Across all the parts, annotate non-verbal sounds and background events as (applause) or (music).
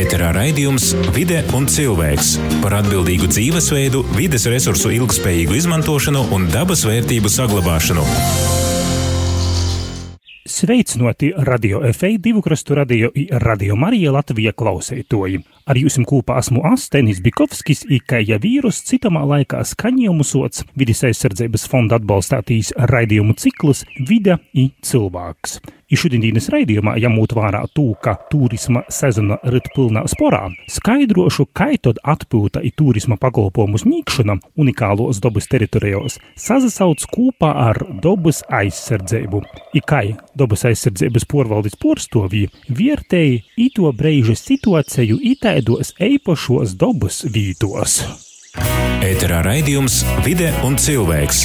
Ēterā raidījums Vide un cilvēks par atbildīgu dzīvesveidu, vides resursu ilgspējīgu izmantošanu un dabas vērtību saglabāšanu. Sveicināti radio FA divu krastu radio i radio Marija Latvija klausētoji. Ar jums kopā esmu Astenis Bikovskis, ikāja vīrus citamā laikā skaņojumu sots vidas aizsardzības fonda atbalstātīs raidījumu ciklus Vida i cilvēks. I šodienas raidījumā, jāmūt vērā tū, ka turisma sezona rit pilnā sporā, skaidrošu, kā tad atpūta i turisma pakalpojumu sniegšana unikālos dabas teritorijos sasauc kopā ar dabas aizsardzību. I kā dabas aizsardzības porvaldes porstovī vērtēja ito brīža situāciju itaidos eipašos dabas vītos. Ēterā raidījums Vide un cilvēks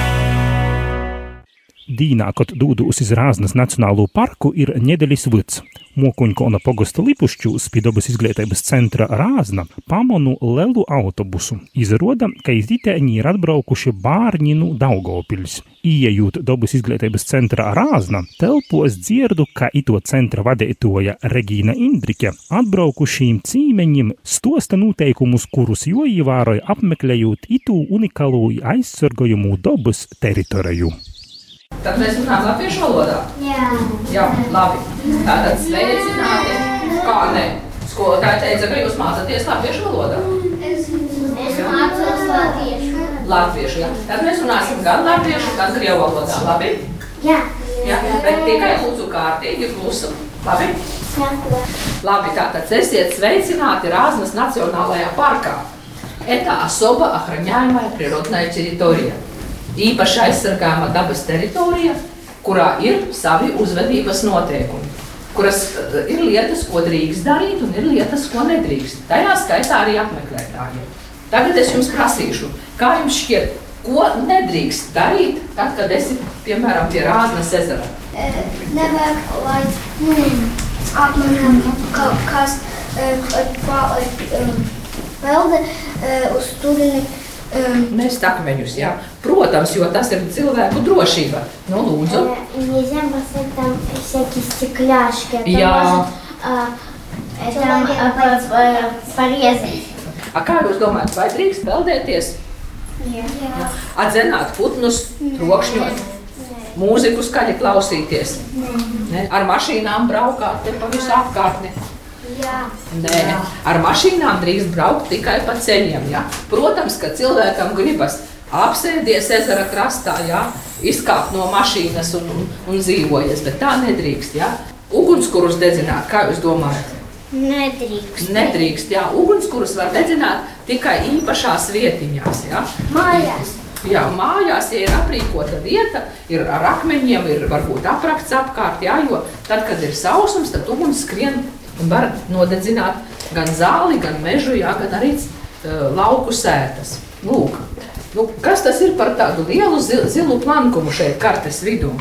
Dīnā, kad dūdūs iz Rāznas Nacionālo parku, ir Ņedeļas vids. Mokuņkona pogosta lipušķūs pie dabas izglītības centra Rāzna pamonu lelu autobusu. Izroda, ka iz itēņi ir atbraukuši bārņi no Daugavpils. Iejūt dabas izglītības centra Rāzna, telpos dzirdu, ka ito centra vadītoja Regīna Indrike atbraukušīm cīmeņiem stosta noteikumus, kurus jo ievēroja apmeklējot itu unikālo aizsargojumu dabas teritoriju. Tad mēs runājam latviešu valodā. Jā. Jā, labi. Tātad sveicināti. Kā ne? Skolotāji teica, ka jūs mācāties latviešu valodā. Es, es mācos latviešu. Latviešu, jā. Tad mēs runāsim gan latviešu, gan krievu valodā. Labi? Jā. Jā, bet tikai lūdzu kārtīgi klusu. Labi? Jā. Labi, tātad esiet sveicināti Rāznas Nacionālajā parkā. Это особо охраняемая природная территория. Īpaši aizsargājama dabas teritorija, kurā ir savi uzvedības noteikumi, kuras eh, ir lietas, ko drīkst darīt, un ir lietas, ko nedrīkst. Tajā skaitā arī apmeklētājiem. Tagad es jums prasīšu, kā jums šķiet, ko nedrīkst darīt, tad, kad esi piemēram pie Rāznas ezera. Nevajag, lai mm, apmanām kaut kas pelde uz turieni. Mēs takmeņus, jā. Protams, jo tas ir cilvēku drošība. Nu, lūdzu. Нельзя бросать там всякие стекляшки. Это Jā. может а, это, а, по- по- порезать. A, kā jūs domājat, vai drīkst peldēties? Jā. Atzenāt putnus, trokšņot, mūziku skaļi klausīties. Ne? Ar mašīnām braukāt te pa visu apkārtni. Jā. Nē, ar mašīnām drīkst braukt tikai pa ceļiem. Ja? Protams, ka cilvēkam gribas apsēsties ezera krastā, ja? izkāpt no mašīnas un, un, un dzīvojas, bet tā nedrīkst. Ja? Ugunskurus dedzināt, kā jūs domājat? Nedrīkst. Nedrīkst, jā, ugunskurus var dedzināt tikai īpašās vietiņās. Ja? Mājās. Jā, mājās, ja ir aprīkota vieta, ir ar akmeņiem, ir varbūt aprakts apkārt, jā, jo tad, kad ir sausums, tad uguns skrien un var nodedzināt gan zāli, gan mežu, jā, gan arī uh, lauku sētas. Lūk, nu, kas tas ir par tādu lielu zil, zilu plankumu šeit kartes vidū?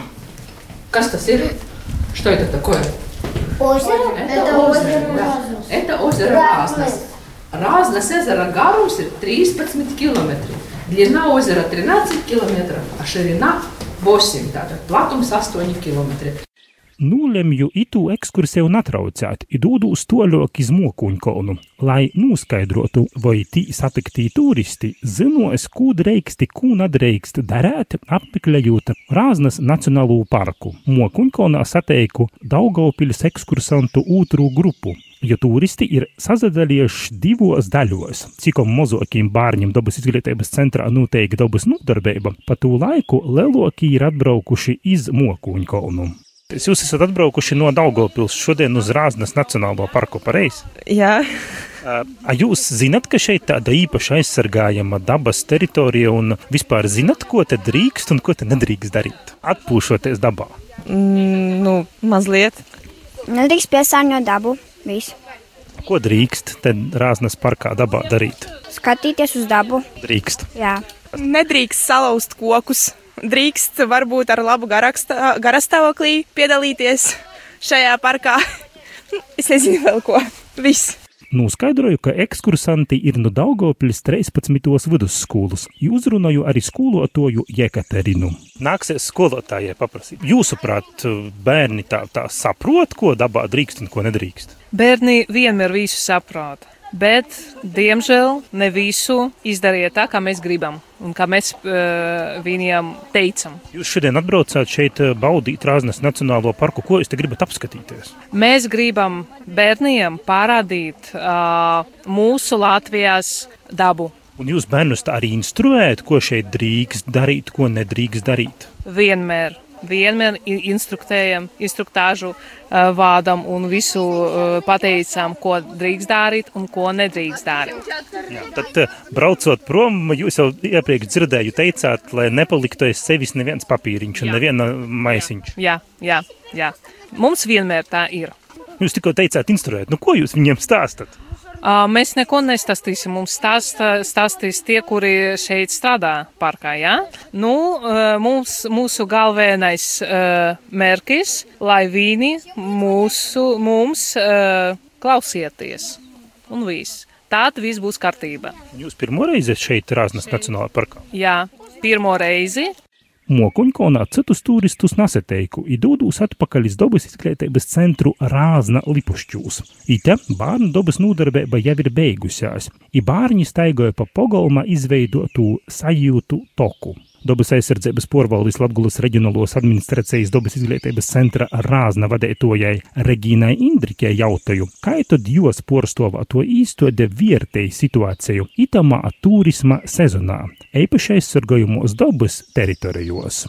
Kas tas ir? Что это такое? Озеро? Это озеро, да. Это озеро Разность. Разность ezera garums ir 13 km. Длина озера 13 km, а širina 8, tātad platums 8 km. Nūlemju itu ekskursiju natraucēt, idūdūs toļok iz Mokuņkolnu, lai noskaidrotu, vai tī satiktī turisti zinos, kū dreiksti, kū nadreikst darēt, apmeklējot Rāznas Nacionālo parku. Mokuņkolnā sateiku Daugavpiļas ekskursantu ūtru grupu, jo turisti ir sazadalījuši divos daļos. Cikom mozokiem bārņiem dabas izglītības centrā noteikti dabas nodarbība, pa tū laiku leloki ir atbraukuši iz Mokuņkolnu. Jūs esat atbraukuši no Daugopils šodien uz Rāznas Nacionālo parku pareizi. Jā, A jūs zinat, ka šeit tāda īpaši aizsargājama dabas teritorija un vispār zinat, ko te drīkst un ko te nedrīkst darīt? Atpūšoties dabā. mm, nu, mazliet. Nedrīkst piesārņot dabu. Viss. Ko drīkst te Rāznas parkā dabā darīt? Skatīties uz dabu. Drīkst. Jā. Nedrīkst salauzt kokus. Drīkst varbūt ar labu garastāvoklī piedalīties šajā parkā. (laughs) es nezinu vēl ko. Viss. Noskaidroju, ka ekskursanti ir no Daugopļas 13. vidusskolas. Uzrunāju arī skolotoju Jekaterinu. Nāksies skolotājai paprasīt. Jūsuprāt, bērni tā, tā saprot, ko dabā drīkst un ko nedrīkst? Bērni vienmēr visu saprot. Bet, diemžēl, ne visu izdarīja tā, kā mēs gribam un kā mēs uh, viņiem teicam. Jūs šodien atbraucāt šeit baudīt Rāznas Nacionālo parku. Ko jūs te gribat apskatīties? Mēs gribam bērniem parādīt uh, mūsu Latvijas dabu. Un jūs bērnus arī instruējat, ko šeit drīkst darīt, ko nedrīkst darīt? Vienmēr vienmēr instruktējam, instruktāžu vādam un visu pateicām, ko drīkst darīt un ko nedrīkst darīt. Jā, tad, braucot prom, jūs jau iepriekš dzirdēju, teicāt, lai nepaliktu aiz sevis neviens papīriņš un jā. neviena maisiņš. Jā, jā, jā. Mums vienmēr tā ir. Jūs tikko teicāt, instruēt, nu ko jūs viņiem stāstat? Mēs neko nestāstīsim. Mums stāsta, stāstīs tie, kuri šeit strādā parkā. Ja? Nu, mums, mūsu galvenais mērķis, lai viņi mūsu, mums klausieties. Un viss. Tāda viss būs kārtība. Jūs pirmo reizi šeit Rāznas Nacionālajā parkā? Jā, pirmo reizi. Mokuņkonā citus turistus nesateiku, idūdūs atpakaļ iz dobas izglītības centru Rāzna Lipušķūs. Ite bērnu dobas nodarbība jau ir beigusies, i bērni staigoja pa pogolma izveidotu sajūtu toku. Dabas aizsardzības porvaldīs Latgulas reģionālos administrācijas dabas izglītības centra Rāzna vadētojai Regīnai Indrikē jautāju, kā tad jūs porstovā to īstode vērtēja situāciju itamā turisma sezonā, eipaši aizsargājumos dabas teritorijos.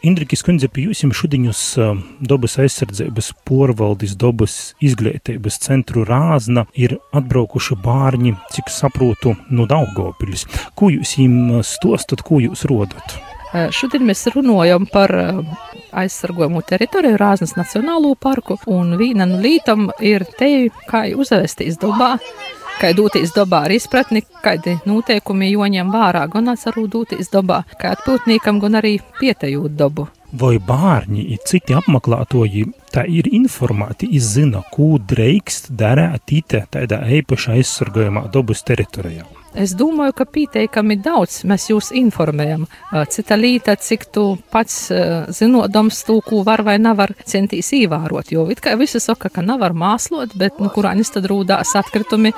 Indrikas kundze, pie jums šodienus dabas aizsardzības porvaldis dabas izglītības centru Rāzna ir atbraukuši bārņi, cik saprotu, no Daugavpiļas. Ko jūs viņiem stostat, ko jūs rodat? Šodien mēs runājam par aizsargojumu teritoriju Rāznas Nacionālo parku, un viena no lītam ir te, kā uzvesties dabā kā doties dabā ar izpratni, kādi noteikumi joņem vārā, gan arī doties dabā, kā atpūtniekam, gan arī pietejūt dabu. Vai bērni citi apmeklētoji, tā ir informēti, izzina, ko drīkst darīt tādā īpaši aizsargājumā dabas teritorijā? Es domāju, ka pieteikami daudz mēs jūs informējam. Cita lieta, cik tu pats zinodams to, ko var vai nevar centīs ievērot. Jo it kā visi saka, ka nevar māslot, bet nu, kurānis tad rūdās atkritumi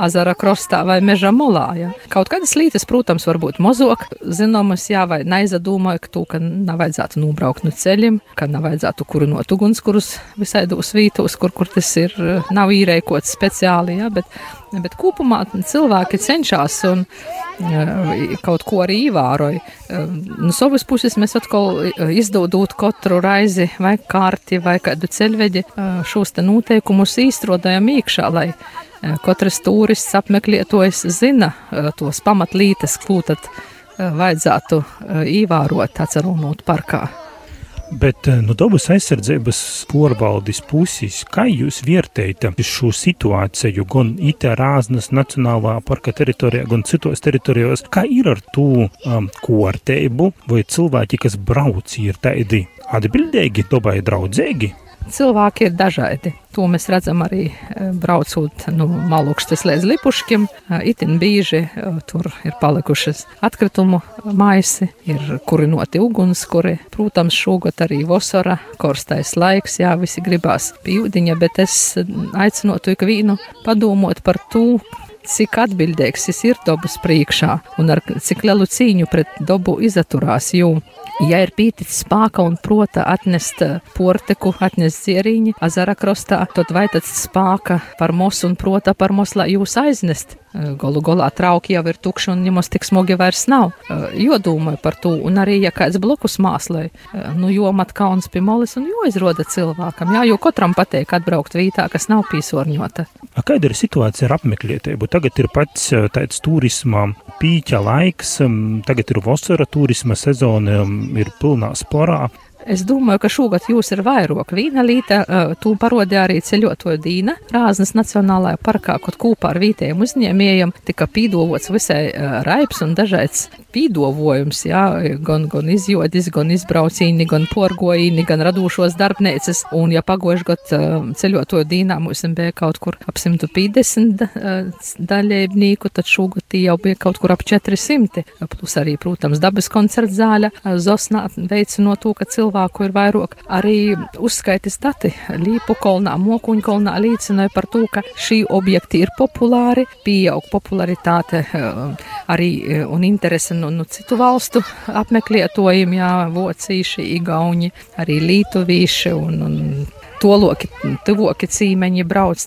azara krostā vai meža molā. Ja. Kaut kādas lietas, protams, var būt mazāk zināmas, jā, vai neizdomāju, ka to, ka nav vajadzētu nobraukt no ceļiem, ka nav vajadzētu kurinot ugunskurus visaidos vītos, kur, kur tas ir, nav īrēkots speciāli, jā, bet, bet kopumā cilvēki cenšas un kaut ko arī ievēroja. No savas puses mēs atkal izdodot katru raizi vai kārti vai kādu ceļveģi šos te noteikumus īstrodājam iekšā, lai katrs turists apmeklētājs zina tos pamatlītes, ko tad vajadzētu ievērot atcerunot parkā. Bet no dabas aizsardzības porvaldes puses, kā jūs vērtējat šo situāciju gan Itā Rāznas Nacionālā parka teritorijā, gan citos teritorijos, kā ir ar to um, kārtību, vai cilvēki, kas brauc, ir tādi atbildīgi, dabai draudzīgi? Cilvēki ir dažādi. To mēs redzam arī braucot no nu, Malukstas līdz Lipuškim. Itin bieži tur ir palikušas atkritumu maisi, ir kurinoti ugunskuri. Protams, šogad arī vasara, korstais laiks, jā, visi gribās pīdiņa, bet es aicinotu ikvienu padomot par to, cik atbildīgs šis ir dabas priekšā un ar cik lielu cīņu pret dabu izaturās. Jo, ja ir pīticis spāka un prota atnest porteku, atnest zieriņi azara krostā, tad vai tad spāka par mosu un prota par mosu, lai jūs aiznest? Galu galā trauki jau ir tukši un jums tik smogi vairs nav. Jo domāju par to, un arī, ja kāds blokus māslai, nu, jo mat kauns pie molis un jo izroda cilvēkam, jā, jo katram patīk atbraukt vītā, kas nav pīsorņota. A kāda ir situācija ar apmeklētību? Tagad ir pats tāds turisma pīķa laiks, tagad ir vasara turisma sezona, ir pilnā sporā. Es domāju, ka šogad jūs ir vairāk. Vīna līta, tu parodīja arī ceļotoju Dīna Rāznas Nacionālajā parkā, kaut kopā ar vietējiem uzņēmējiem tika pīdovots visai raips un dažāds pīdovojums, jā, gan, gan izjodis, gan izbraucīni, gan porgojīni, gan radūšos darbnīcas. Un, ja pagojuši gadu ceļotoju Dīnā mums bija kaut kur ap 150 daļēbnīku, tad šogad jau bija kaut kur ap 400. Plus arī, protams, dabas koncerts zāļa, Zosnā veicinot to, ka cilvēku ir vairāk. Arī uzskaitis dati Līpu kolnā, Mokuņu kolnā liecināja par to, ka šī objekti ir populāri, pieaug popularitāte arī un interese no, no citu valstu apmeklētojiem, jā, vocīši, igauņi, arī lītuvīši un, un toloki, tuvoki cīmeņi brauc.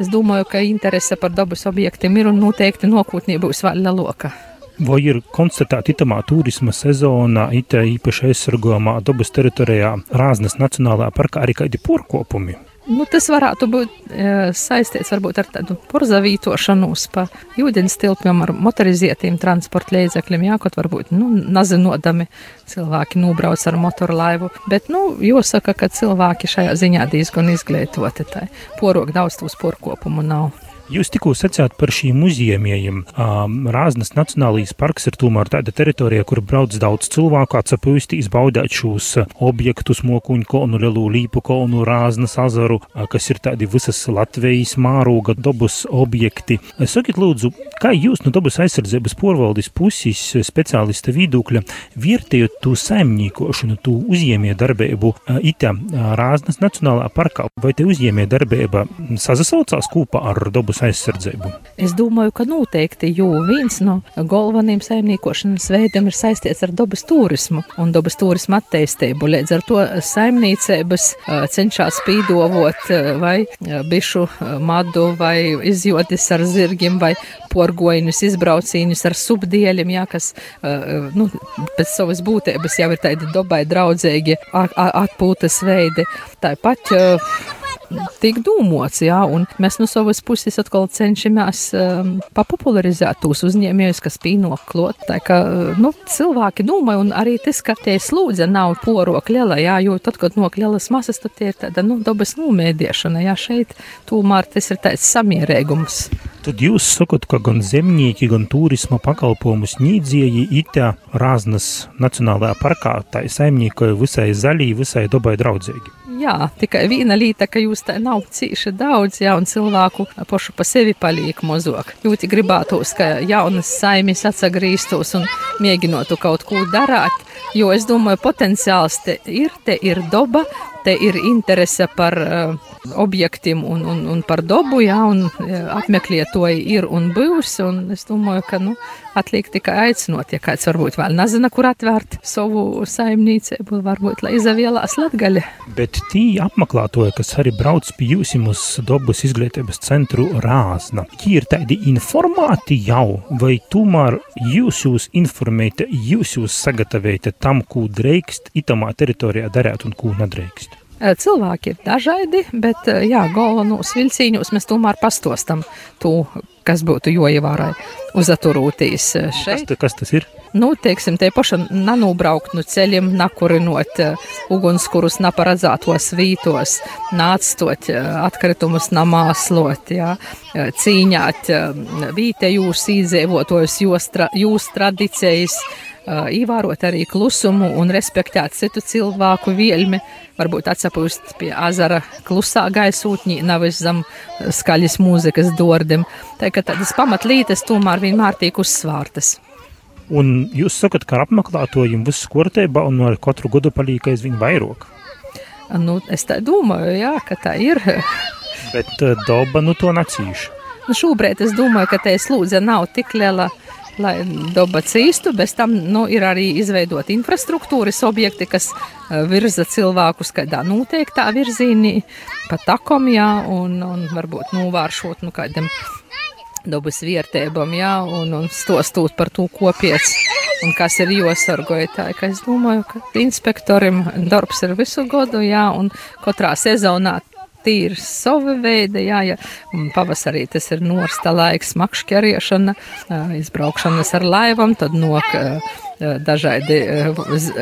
Es domāju, ka interese par dabas objektiem ir un noteikti nākotnē būs vēl lielāka. Vai ir konstatēta itamā turisma sezonā, it īpaši aizsargojamā dabas teritorijā, Rāznas Nacionālajā parkā arī kādi porkopumi? Nu, tas varētu būt e, saistīts varbūt ar tādu porzavītošanos pa ūdens tilpiem ar motorizētiem transporta līdzekļiem, jā, kaut varbūt, nu, nazinodami cilvēki nobrauc ar motoru laivu, bet, nu, jāsaka, ka cilvēki šajā ziņā diezgan izglītoti, tai porok daudz tūs porkopumu nav. Jūs tikko sacījāt par šīm muzeumiem. Rāznas Nacionālais parks ir tomēr tāda teritorija, kur brauc daudz cilvēku, atsapuisti izbaudīt šos objektus, mokuņu kolnu, lielu līpu kolnu, Rāznas azaru, kas ir tādi visas Latvijas mārūga dabas objekti. Sakiet, lūdzu, kā jūs no dabas aizsardzības porvaldes puses speciālista vidūkļa vērtējat to saimniekošanu, to uzņēmē darbību itā Rāznas Nacionālā parkā? Vai te uzņēmē darbība sazasaucās kopā ar dabas aizsardzību? Es domāju, ka noteikti, jo viens no galvenajiem saimniekošanas veidiem ir saistīts ar dabas turismu un dabas turismu attīstību. Līdz ar to saimniecības cenšas pīdovot vai bišu madu vai izjotis ar zirgiem vai porgoņus, izbraucīņus ar subdieļiem, jā, kas nu, pēc savas būtības jau ir tādi dabai draudzīgi atpūtas veidi. Tāpat tiek dūmots, jā, un mēs no savas puses atkal cenšamies um, papopularizēt tos uzņēmējus, kas pīnoklot. Tā kā, nu, cilvēki domā, un arī tas, ka tie slūdze nav porok liela, jā, jo tad, kad nok lielas masas, tad tie ir tāda, nu, dabas nomēdiešana, jā, šeit tomēr tas ir tāds samierēgums. Tad jūs sakat, ka gan zemnieki, gan turisma pakalpojumu sniedzēji itā Rāznas Nacionālajā parkā tā saimniekoja visai zaļī, visai dabai draudzīgi. Jā, tikai viena lieta, ka jūs tā nav cīši daudz, jā, un cilvēku pašu pa sevi paliek mozok. Ļoti gribētos, ka jaunas saimis atsagrīstos un mēģinotu kaut ko darāt, jo es domāju, potenciāls te ir, te ir doba, te ir interese par uh, objektiem un, un, un par dabu, un uh, apmeklētoji ir un būs, un es domāju, ka, nu, atliek tikai aicinot, ja kāds varbūt vēl nezina, kur atvērt savu saimniecību, varbūt, lai izavielās latgaļa. Bet tī apmeklētoji, kas arī brauc pie jums uz dabas izglītības centru Rāzna, viņi ir tādi informāti jau, vai tomēr jūs jūs informējat, jūs jūs sagatavējat tam, ko drīkst itamā teritorijā darīt un ko nedrīkst? Cilvēki ir dažādi, bet jā, galvenos vilcīņos mēs tomēr pastostam to, kas būtu joievārai uzaturūtīs šeit. Kas, kas tas ir? Nu, teiksim, te paša nanūbraukt no ceļiem, nakurinot ugunskurus naparedzētos vītos, nācstot atkritumus namāslot, jā, cīņāt vītējūs īdzēvotojus jūs, tra, jūs tradicijas, īvārot arī klusumu un respektēt citu cilvēku vielmi, varbūt atsapūst pie azara klusā gaisūtņī, nevis zem skaļas mūzikas dordim. Tā ka tādas pamatlītes tomēr vienmēr tiek uzsvārtas. Un jūs sakat, ka apmeklētojiem viss kārtībā un ar katru gadu paliek aizvien vairāk. Nu, es tā domāju, jā, ka tā ir. Bet daba nu to nacīša. Nu, šobrīd es domāju, ka tā slūdze nav tik liela, lai daba cīstu, bez tam nu, ir arī izveidot infrastruktūras objekti, kas uh, virza cilvēkus kādā noteiktā virzienī, pa takom, jā, un, un varbūt novēršot nu, kādiem dabas vērtībām, jā, un, un stostot par to kopiec. Un kas ir jāsargoja? Es domāju, ka inspektoram darbs ir visu gadu, jā, un katrā sezonā tīri savi veidi, jā, ja pavasarī tas ir norsta laiks, makšķeriešana, izbraukšanas ar laivam, tad nok dažādi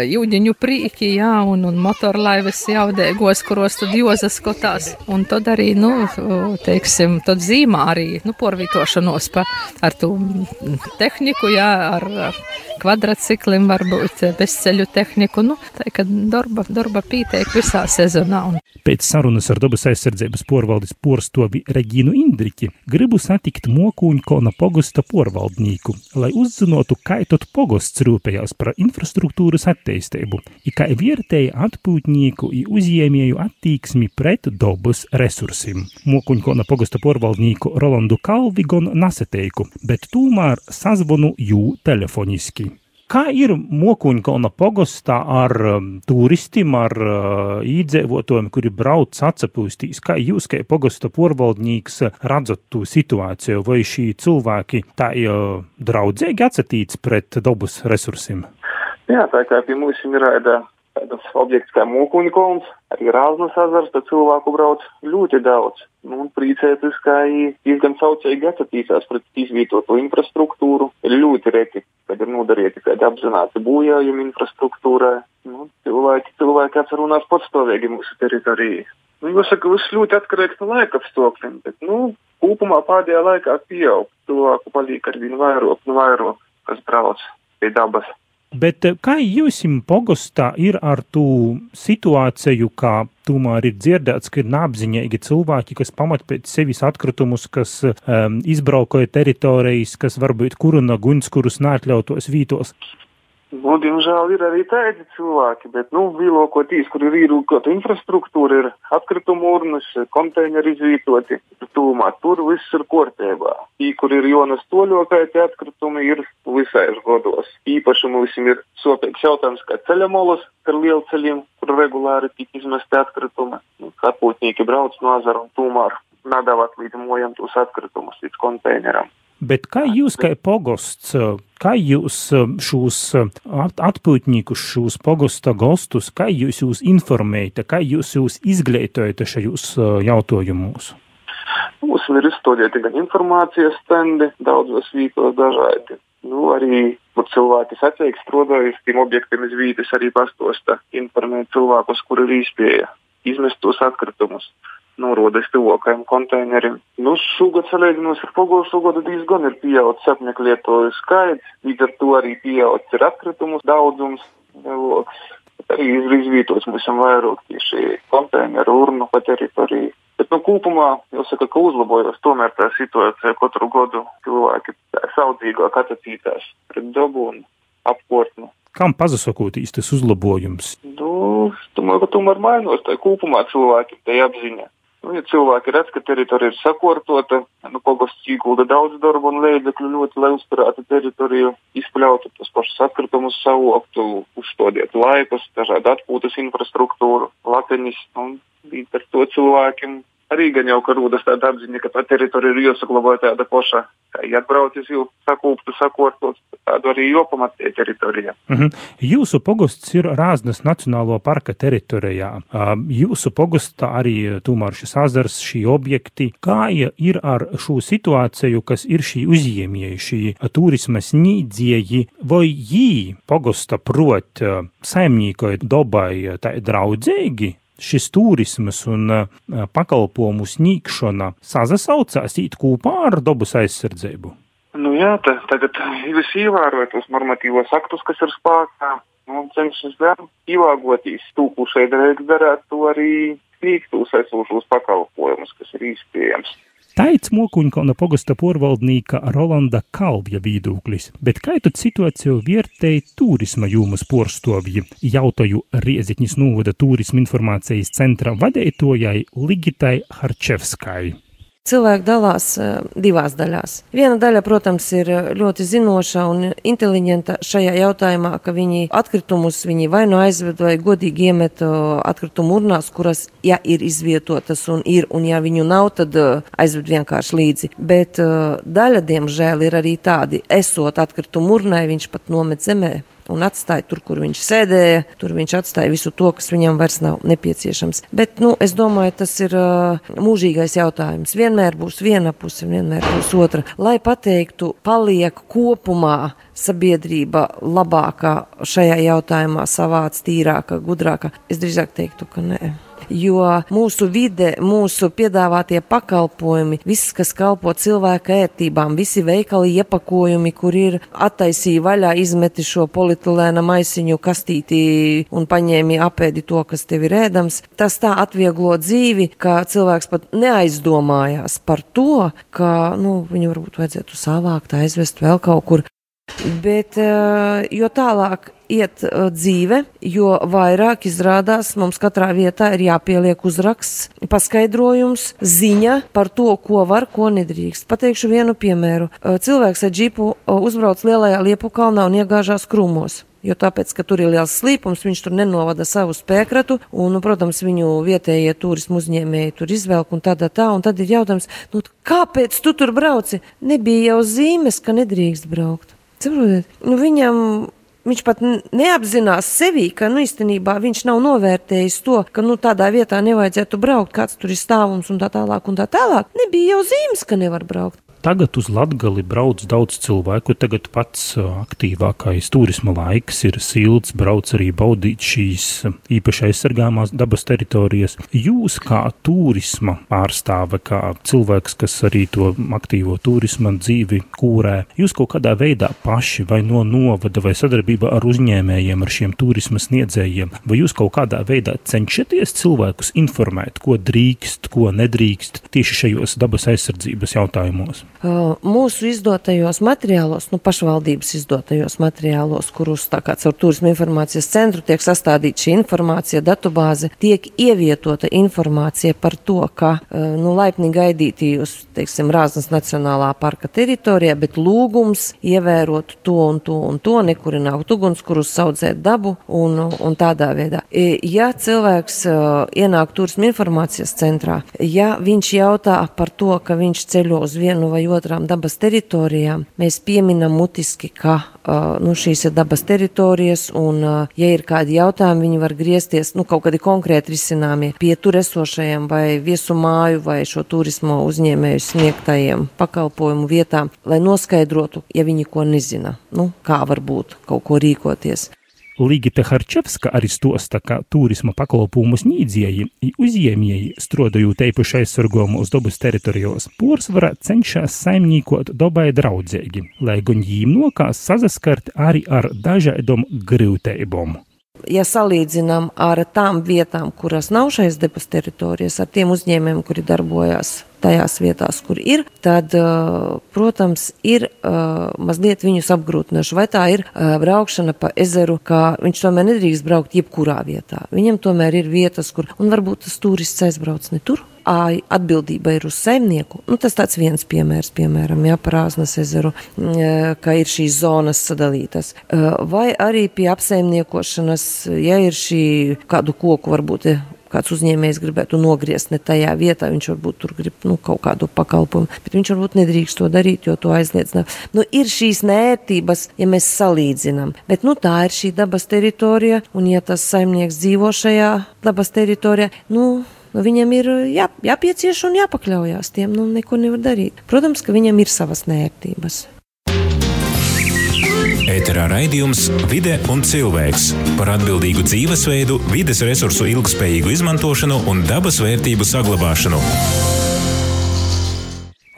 jūģiņu prīki, jā, un, un motorlaivas jaudēgos, kuros tad jozas skotās. Un tad arī, nu, teiksim, tad zīmā arī, nu, porvītošanos pa ar tu tehniku, jā, ar kvadratciklim, varbūt bezceļu tehniku. Nu, tā kā darba, darba pīteik visā sezonā. Un... Pēc sarunas ar dabas aizsardzības porvaldes porstovi Regīnu Indriķi gribu satikt Mokuņkona pogosta porvaldnīku, lai uzzinotu, kā tot pogosts rūpējās par infrastruktūras attīstību, kā vērtēja atpūtnieku i uzņēmēju attīksmi pret dabas resursim. Mokuņkona pogosta porvaldnīku Rolandu Kalvigon nasateiku, bet tūmēr sazvonu jū telefoniski. Kā ir Mokuņkalna pogostā ar um, turistiem, ar uh, īdzīvotājiem, kuri brauc atpūstīs? Kā jūs, kā pogosta porvaldnieks, redzat to situāciju? Vai šī cilvēki tā uh, draudzīgi atsatīts pret dabas resursiem? Jā, tā kā pie mums ir raida tāds objekts kā mūkuņu kolons, arī Rāznas ezers, tad cilvēku brauc ļoti daudz. Nu, un priecēties, ka diezgan saucēji atsatīsās pret izvietoto infrastruktūru, ir ļoti reti, kad ir nodarīti kādi apzināti bojājumi infrastruktūrā. Nu, cilvēki, cilvēki atcerunās patstāvīgi mūsu teritorijai. Nu, jāsaka, viss ļoti atkarīgs no laika apstākļiem, bet, nu, kopumā pēdējā laikā pieaug. Cilvēku paliek arvien vairāk un vairāk, kas brauc pie dabas. Bet eh, kā jums pogostā ir ar to situāciju, kā tomēr ir dzirdēts, ka ir neapziņīgi cilvēki, kas pamat pēc sevis atkritumus, kas um, izbraukoja teritorijas, kas varbūt kuruna guņus, kurus neatļautos vītos? Nu, diemžēl ir arī tādi cilvēki, bet, nu, lielākoties, kur ir īrūkota infrastruktūra, ir atkritumu urnas, konteineri izvītoti, tūmā, tur viss ir kārtībā. Tī, kur ir jonas toļokai, tie atkritumi ir visais godos. Īpaši mums ir sopīgs jautājums, kā ceļamolas ar lielceļiem, kur regulāri tik izmesti atkritumi. Nu, Kapūtnieki brauc no azara un tūmā nadavāt līdz mojam tos atkritumus līdz konteineram. Bet kā jūs, kā pogosts, kā jūs šos atpūtņīkus, šos pogosta gostus, kā jūs jūs informējat, kā jūs jūs izglītojat šajos jautājumos? Mums ir izstādīti gan informācijas stendi, daudzos vītos dažādi. Nu, arī cilvēki sacīk strādājas tiem objektiem iz vītas, arī pastosta informēt cilvēkus, kur ir īspēja izmestos atkritumus norodas tuvākajiem konteineriem. Nu, šogad salīdzinot ar pagājušo gadu diezgan ir pieaudzis lietoju skaits, līdz ar to arī pieaudzis ir atkritumu daudzums. Arī ir izvītots mums vairāk tieši konteineru urnu pa teritoriju. Bet, nu, kopumā jāsaka, ka uzlabojas tomēr tā situācija katru gadu cilvēki saudzīgāk attīstās pret dabu un apkārtni. Kam pazasakotīs tas uzlabojums? Nu, domāju, ka tomēr mainos tā kopumā cilvēki tai apziņā. Nu, ja cilvēki redz, ka teritorija ir sakārtota, nu, pogosts iekulda daudz darba un līdzekļu ļoti, lai uzturētu teritoriju, izpļautu tos pašus atkritumus, savoktu, uzstādītu laikus, dažādu atpūtas infrastruktūru, lateņus, un līdz ar to cilvēkiem arī gan jau ka rodas tāda apziņa, ka tā teritorija ir jāsaglabā tāda paša. Kā atbraucis jau sakūptu, sakortot, tādu arī jopamatē teritorijā. Mm -hmm. Jūsu pogosts ir Rāznas Nacionālo parka teritorijā. Jūsu pogostā arī tomēr šis azars, šī objekti. Kā ir ar šo situāciju, kas ir šī uzņēmēji, šī turisma snīdzieji, vai jī pogosta prot saimnīkoja dobai tā draudzīgi? Šis turismas un uh, pakalpojumu sniegšana sazasaucās īt kopā ar dabas aizsardzību? Nu jā, tā, tagad jūs ievērojat tos normatīvos aktus, kas ir spēkā, un cenšas gan ielāgotīs tūkušai darēt to arī sniegt tos esošos pakalpojumus, kas ir īstējams. Taits Mokuņkalna pogasta porvaldnīka Rolanda Kalvja vīdūklis, bet tad situāciju vērtēja turisma jūmas porstovji, jautāju Riezikņas novada turisma informācijas centra vadētojai Ligitai Harčevskai. Cilvēki dalās divās daļās. Viena daļa, protams, ir ļoti zinoša un inteliģenta šajā jautājumā, ka viņi atkritumus viņi vai nu aizved vai godīgi iemet atkritumu urnās, kuras, ja ir izvietotas un ir, un ja viņu nav, tad aizved vienkārši līdzi. Bet daļa, diemžēl, ir arī tādi, esot atkritumu urnai, viņš pat nomet zemē un atstāja tur, kur viņš sēdēja, tur viņš atstāja visu to, kas viņam vairs nav nepieciešams. Bet, nu, es domāju, tas ir uh, mūžīgais jautājums. Vienmēr būs viena puse, vienmēr būs otra. Lai pateiktu, paliek kopumā sabiedrība labākā šajā jautājumā, savāds, tīrāka, gudrāka, es drīzāk teiktu, ka nē jo mūsu vide, mūsu piedāvātie pakalpojumi, viss, kas kalpo cilvēka ērtībām, visi veikali iepakojumi, kur ir attaisīja vaļā, izmeti šo polietilēna maisiņu kastītī un paņēmi apēdi to, kas tev ir ēdams, tas tā atvieglo dzīvi, ka cilvēks pat neaizdomājās par to, ka, nu, viņu varbūt vajadzētu savākt, aizvest vēl kaut kur. Bet eh, jo tālāk iet uh, dzīve, jo vairāk izrādās mums katrā vietā ir jāpieliek uzraksts, paskaidrojums, ziņa par to, ko var, ko nedrīkst. Pateikšu vienu piemēru. Uh, cilvēks ar džipu uzbrauc lielajā liepu kalnā un iegāžās krūmos. Jo tāpēc, ka tur ir liels slīpums, viņš tur nenovada savu spēkratu, un, nu, protams, viņu vietējie turismu uzņēmēji tur izvelk un tādā tā, un tad ir jautājums, nu, kāpēc tu tur brauci? Nebija jau zīmes, ka nedrīkst braukt. Saprotiet? Nu, viņam Viņš pat neapzinās sevi, ka nu, īstenībā viņš nav novērtējis to, ka nu, tādā vietā nevajadzētu braukt, kāds tur ir stāvums un tā tālāk. Un tā tālāk. Nebija jau zīmes, ka nevar braukt. Tagad uz Latgali brauc daudz cilvēku. Tagad pats aktīvākais turisma laiks ir silts, brauc arī baudīt šīs īpaši aizsargāmās dabas teritorijas. Jūs kā turisma pārstāve, kā cilvēks, kas arī to aktīvo turisma dzīvi kūrē, jūs kaut kādā veidā paši vai no novada vai sadarbībā ar uzņēmējiem, ar šiem turisma sniedzējiem, vai jūs kaut kādā veidā cenšaties cilvēkus informēt, ko drīkst, ko nedrīkst tieši šajos dabas aizsardzības jautājumos? Mūsu izdotajos materiālos, nu, pašvaldības izdotajos materiālos, kurus tā kā caur turismu informācijas centru tiek sastādīta šī informācija, datubāze, tiek ievietota informācija par to, ka, nu, laipni gaidīti jūs, teiksim, Rāznas Nacionālā parka teritorijā, bet lūgums ievērot to un to un to, nekurināt uguns, kurus saudzēt dabu un, un tādā veidā. Ja cilvēks ienāk turismu informācijas centrā, ja viņš jautā par to, ka viņš ceļo uz vienu vai otrām dabas teritorijām, mēs pieminam mutiski, ka nu, šīs ir dabas teritorijas, un, ja ir kādi jautājumi, viņi var griezties, nu, kaut kādi konkrēti risināmie pie tur esošajiem vai viesu māju vai šo turismo uzņēmēju sniegtajiem pakalpojumu vietām, lai noskaidrotu, ja viņi ko nezina, nu, kā var būt kaut ko rīkoties. Ligita Harčevska arī stosta, ka turisma pakalpojumu sniedzēji i uzņēmēji, strādājot īpaši aizsargojumos dabas teritorijos, pārsvarā cenšas saimniekot dabai draudzīgi, lai gan jīm nokās sazaskart arī ar dažādām grūtībām. Ja salīdzinām ar tām vietām, kuras nav šais debes teritorijas, ar tiem uzņēmējiem, kuri darbojas tajās vietās, kur ir, tad, protams, ir mazliet viņus apgrūtinoši. Vai tā ir braukšana pa ezeru, ka viņš tomēr nedrīkst braukt jebkurā vietā. Viņam tomēr ir vietas, kur, un varbūt tas turists aizbrauc ne tur, atbildība ir uz saimnieku. Nu, tas tāds viens piemērs, piemēram, jā, par Āznas ezeru, ka ir šīs zonas sadalītas. Vai arī pie apsaimniekošanas, ja ir šī kādu koku varbūt kāds uzņēmējs gribētu nogriezt ne tajā vietā, viņš varbūt tur grib nu, kaut kādu pakalpojumu, bet viņš varbūt nedrīkst to darīt, jo to aizliedz. Nu, ir šīs nērtības, ja mēs salīdzinām, bet nu, tā ir šī dabas teritorija, un ja tas saimnieks dzīvo šajā dabas teritorijā, nu, nu, viņam ir jā, jāpiecieš un jāpakļaujas tiem, nu, neko nevar darīt. Protams, ka viņam ir savas nērtības. Ēterā raidījums Vide un cilvēks par atbildīgu dzīvesveidu, vides resursu ilgspējīgu izmantošanu un dabas vērtību saglabāšanu.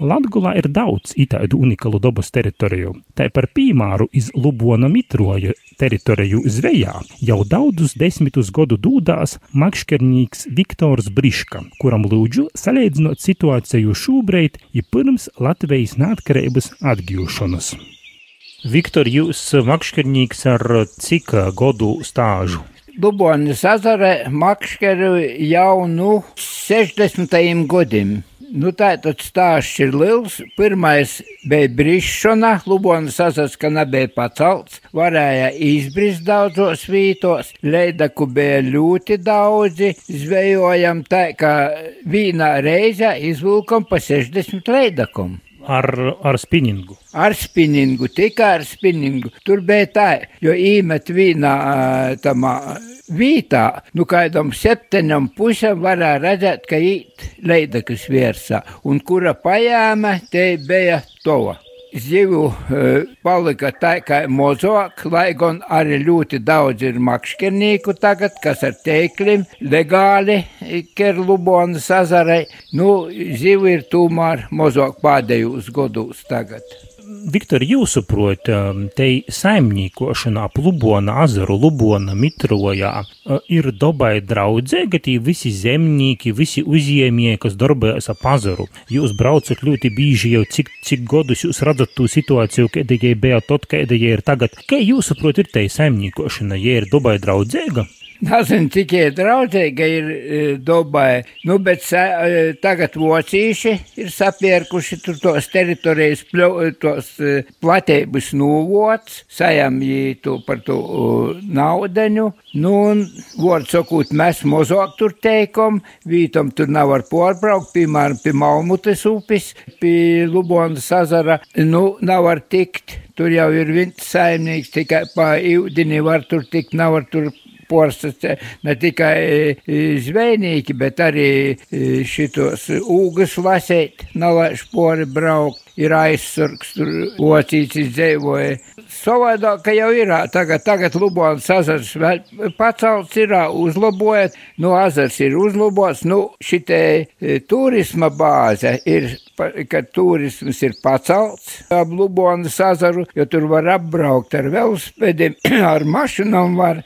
Latgulā ir daudz itādu unikalu dabas teritoriju. Tā par piemēru iz Lubona mitroja teritoriju zvejā jau daudzus desmitus gadu dūdās makškernīgs Viktors Briška, kuram lūdzu salīdzinot situāciju šobrīd, ja pirms Latvijas neatkarības atgūšanas. Viktor, jūs makškernīgs ar cik godu stāžu? Lubonis ezerē makškeru jau nu 60. gadiem. Nu, tā tad stāsts ir liels. Pirmais bija brīšana, Lubonas asas, ka nebija pacelts, varēja izbrist daudzos vītos, leidaku bija ļoti daudzi, zvejojam tā, ka vienā reizē izvilkam pa 60 leidakum. Ar, ar spinningu. Ar spinningu, tikai ar spinningu. Tur bija tā, jo īmet vienā tamā vītā, nu kādam septiņam pusam varēja redzēt, ka īt leidakas virsā, un kura pajāma, te bija tova zivu uh, palika tā kā mozok, lai gan arī ļoti daudz ir makšķernīku tagad, kas ar teiklim legāli Kerlubonas azarei. Nu, zivu ir tomēr mozok pēdējos gados tagad. Viktor, jūsuprot, um, te saimniekošanā ap Lubona azaru, Lubona mitrojā uh, ir dabai draudzēga tī visi zemnieki, visi uzņēmēji, kas darbojas ap azaru. Jūs braucat ļoti bīži jau cik, cik godus jūs redzat tū situāciju, kāda jai bija tot, kāda jai ir tagad. Kā jūsuprot, ir te saimniekošana, ja ir dabai draudzēga? Nezinu, cik ir draudzīga ir e, Dubai. Nu, bet sa, e, tagad vocīši ir sapierkuši tur tos teritorijas, tos e, platības nūvots, sajamjī tu par to naudaņu. Nu, un, vārds sakot, mēs mozāk tur teikom, vītam tur nav var porbraukt, piemēram, pie Malmutes upes, pie Lubonas azara, nu, nav var tikt. Tur jau ir viens saimnieks, tikai pa ūdeni var tur tikt, nav var tur porstas ne tikai e, zvejnieki, bet arī e, šitos ūgas lasēt, nalaiž pori braukt. Ir aizsargs, tur ocīts izdzīvoja. Savādāk, ka jau ir tagad, tagad Lubāns azars pacelts, ir uzlabojot, nu azars ir uzlabots, nu šitie e, turisma bāze ir kad turisms ir pacelts ap Lubonas azaru, jo tur var apbraukt ar velospēdiem, (clears throat) ar mašinām var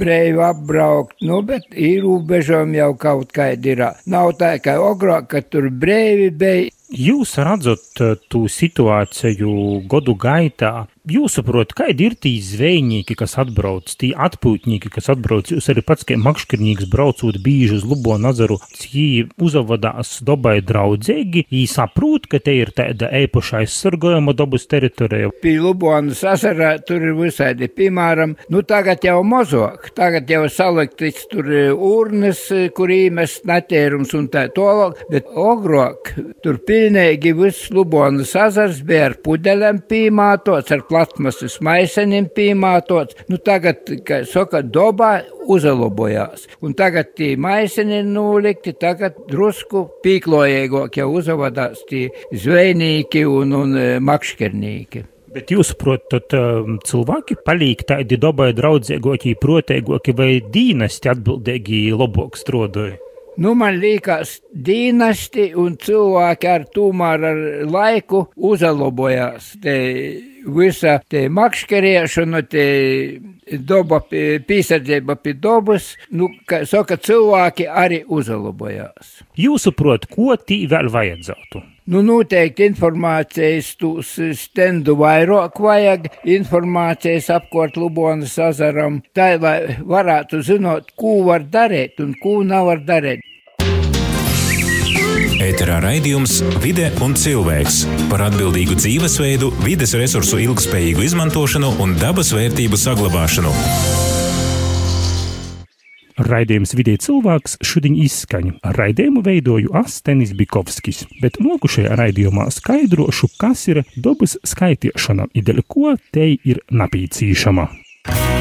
brīvi apbraukt, nu, bet ir robežām jau kaut kāda ir. Nav tā, ka agrāk, kad tur brīvi bija. Jūs redzat to situāciju gadu gaitā, Jūsuprāt, kādi ir tie zvejnieki, kas atbrauc, tie atpūtnieki, kas atbrauc, jūs arī pats, kā makšķernieks braucot bīži uz Lubonu azaru, viņi uzavadās dabai draudzīgi, viņi saprot, ka te ir tāda ēpaša aizsargojama dabas teritorija. Pie Lubonas azara tur ir visādi, piemēram, nu tagad jau mazāk, tagad jau saliktis tur e, urnas, e, kur īmest netērums un tā tolāk, bet ogrok, tur pilnīgi viss Lubonas azars bija ar pudelēm pīmātots, ar platmasas maisenim piemātots. Nu, tagad, kā saka, dobā uzlabojās. Un tagad tie maiseni ir nolikti, tagad drusku pīklojīgāk jau uzavadās tie zvejnieki un, un e, makšķernīki. Bet jūs saprotat, um, cilvēki paliek tādi dabai draudzīgāki, protēgāki vai dīnesti atbildīgi labāk strādāja? Nu, man liekas, dīnasti un cilvēki ar tomēr ar laiku uzlabojās. Te visa te makšķeriešana, te doba, pīsardzība pie dobas, nu, kā saka, cilvēki arī uzlabojās. Jūsuprot, ko tī vēl vajadzētu? Nu, noteikti informācijas tūs stendu vairāk vajag, informācijas apkort Lubonas azaram, tā, lai varētu zinot, ko var darīt un ko nevar darīt. Ēterā raidījums Vide un cilvēks par atbildīgu dzīvesveidu, vides resursu ilgspējīgu izmantošanu un dabas vērtību saglabāšanu. Raidījums vidē cilvēks šodien izskaņa. Raidījumu veidoju Astenis Bikovskis, bet nokušajā raidījumā skaidrošu, kas ir dabas skaitīšana, ideļ ko te ir napīcīšama.